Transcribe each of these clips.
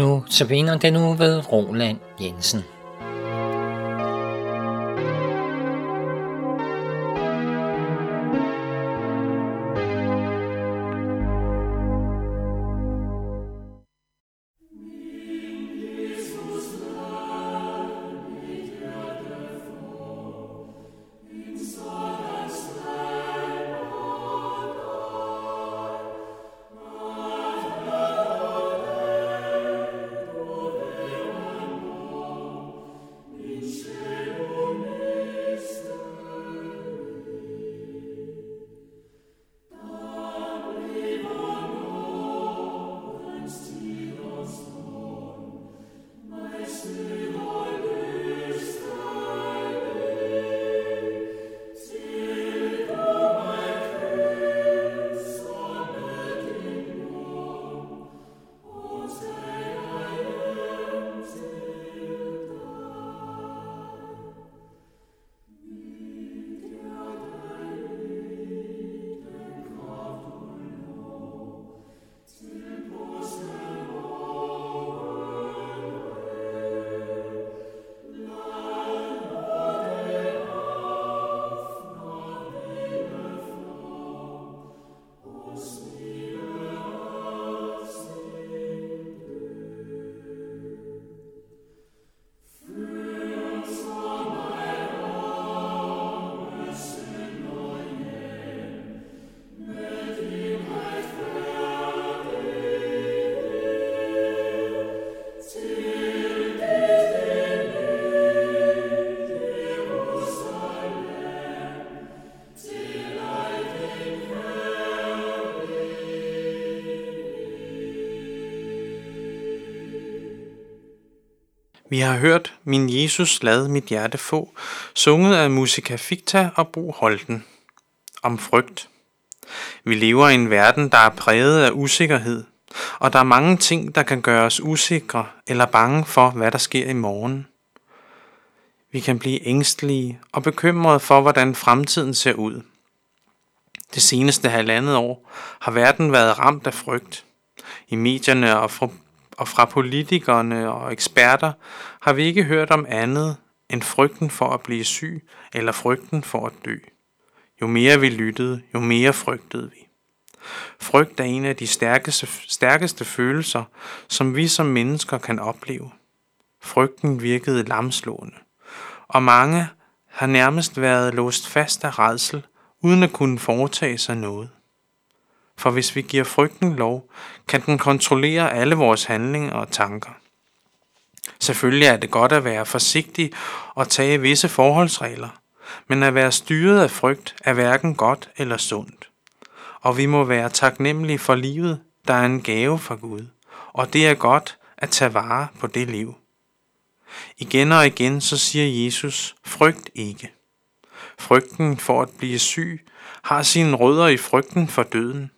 Nu tabiner den nu ved Roland Jensen. Vi har hørt Min Jesus lad mit hjerte få, sunget af Musica Ficta og Bo Holten. Om frygt. Vi lever i en verden, der er præget af usikkerhed, og der er mange ting, der kan gøre os usikre eller bange for, hvad der sker i morgen. Vi kan blive ængstelige og bekymrede for, hvordan fremtiden ser ud. Det seneste halvandet år har verden været ramt af frygt. I medierne og fra og fra politikerne og eksperter har vi ikke hørt om andet end frygten for at blive syg eller frygten for at dø. Jo mere vi lyttede, jo mere frygtede vi. Frygt er en af de stærkeste, stærkeste følelser, som vi som mennesker kan opleve. Frygten virkede lamslående, og mange har nærmest været låst fast af redsel, uden at kunne foretage sig noget. For hvis vi giver frygten lov, kan den kontrollere alle vores handlinger og tanker. Selvfølgelig er det godt at være forsigtig og tage visse forholdsregler, men at være styret af frygt er hverken godt eller sundt. Og vi må være taknemmelige for livet, der er en gave fra Gud, og det er godt at tage vare på det liv. Igen og igen så siger Jesus, frygt ikke. Frygten for at blive syg har sine rødder i frygten for døden.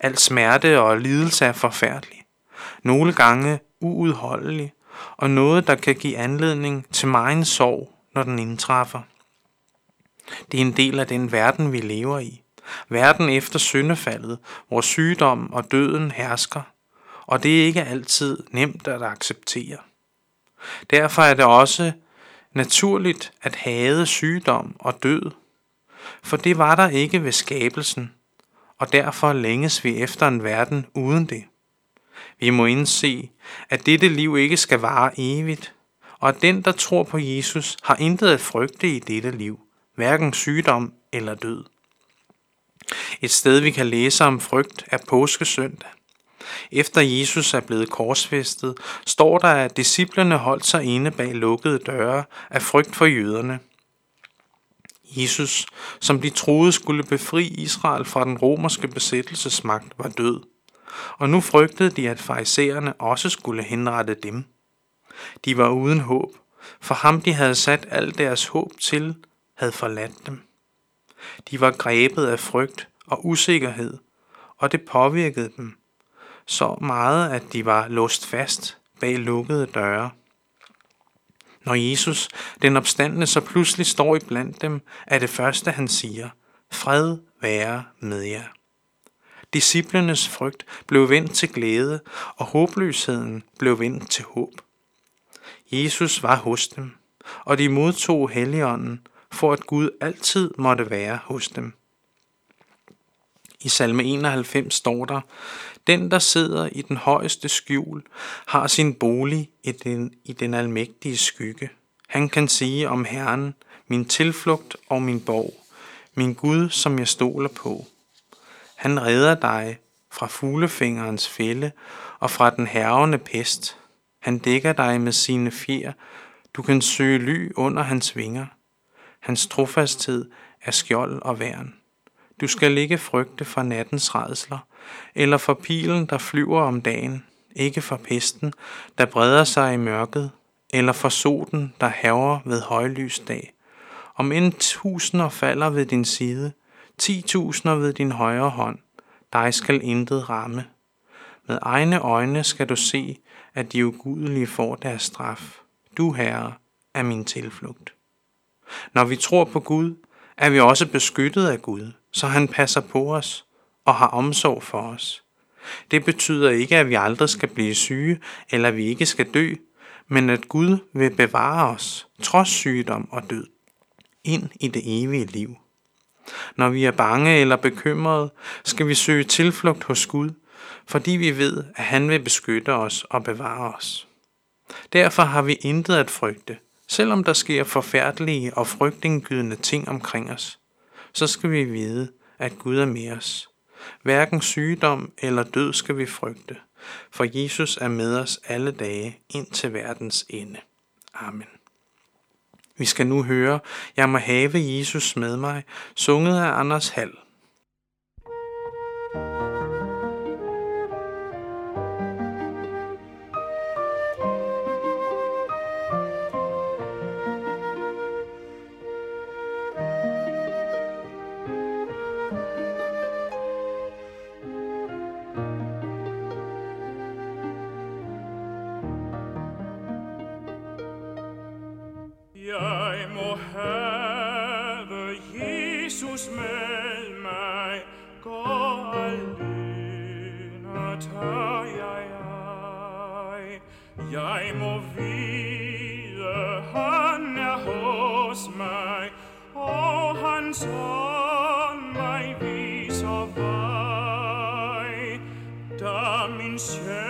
Al smerte og lidelse er forfærdelig. Nogle gange uudholdelig, og noget, der kan give anledning til meget sorg, når den indtræffer. Det er en del af den verden, vi lever i. Verden efter syndefaldet, hvor sygdom og døden hersker, og det er ikke altid nemt at acceptere. Derfor er det også naturligt at hade sygdom og død, for det var der ikke ved skabelsen, og derfor længes vi efter en verden uden det. Vi må indse, at dette liv ikke skal vare evigt, og at den, der tror på Jesus, har intet at frygte i dette liv, hverken sygdom eller død. Et sted, vi kan læse om frygt, er påskesøndag. Efter Jesus er blevet korsfæstet, står der, at disciplerne holdt sig inde bag lukkede døre af frygt for jøderne – Jesus, som de troede skulle befri Israel fra den romerske besættelsesmagt, var død. Og nu frygtede de, at farisæerne også skulle henrette dem. De var uden håb, for ham de havde sat alt deres håb til, havde forladt dem. De var grebet af frygt og usikkerhed, og det påvirkede dem så meget, at de var låst fast bag lukkede døre. Når Jesus, den opstandende, så pludselig står i blandt dem, er det første, han siger, fred være med jer. Disciplernes frygt blev vendt til glæde, og håbløsheden blev vendt til håb. Jesus var hos dem, og de modtog Helligånden, for at Gud altid måtte være hos dem. I salme 91 står der, Den, der sidder i den højeste skjul, har sin bolig i den, i den almægtige skygge. Han kan sige om Herren, min tilflugt og min borg, min Gud, som jeg stoler på. Han redder dig fra fuglefingerens fælde og fra den hervende pest. Han dækker dig med sine fjer. Du kan søge ly under hans vinger. Hans trofasthed er skjold og værn. Du skal ikke frygte for nattens redsler, eller for pilen, der flyver om dagen, ikke for pesten, der breder sig i mørket, eller for soten, der haver ved højlys dag. Om end tusinder falder ved din side, ti tusinder ved din højre hånd, dig skal intet ramme. Med egne øjne skal du se, at de ugudelige får deres straf. Du, Herre, er min tilflugt. Når vi tror på Gud, er vi også beskyttet af Gud, så han passer på os og har omsorg for os. Det betyder ikke, at vi aldrig skal blive syge, eller at vi ikke skal dø, men at Gud vil bevare os, trods sygdom og død, ind i det evige liv. Når vi er bange eller bekymrede, skal vi søge tilflugt hos Gud, fordi vi ved, at han vil beskytte os og bevare os. Derfor har vi intet at frygte, selvom der sker forfærdelige og frygtindgydende ting omkring os. Så skal vi vide, at Gud er med os. Hverken sygdom eller død skal vi frygte, for Jesus er med os alle dage ind til verdens ende. Amen. Vi skal nu høre, Jeg må have Jesus med mig, sunget af Anders Hall. Jesus med mig, går alene tager jeg ej. Jeg må vide, han er hos mig, og hans hånd mig viser vej. Da min sjæl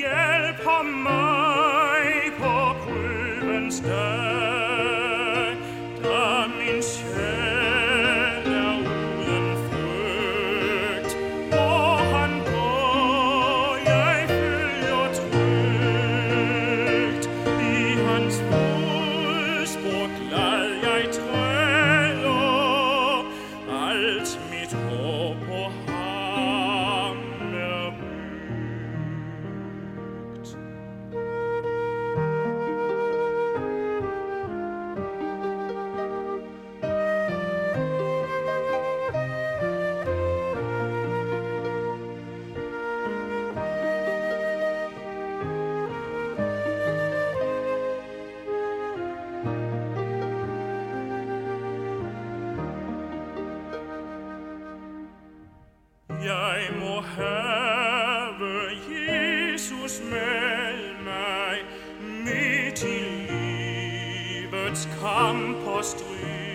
hjælper mig på prøvens dag. kamp på stry.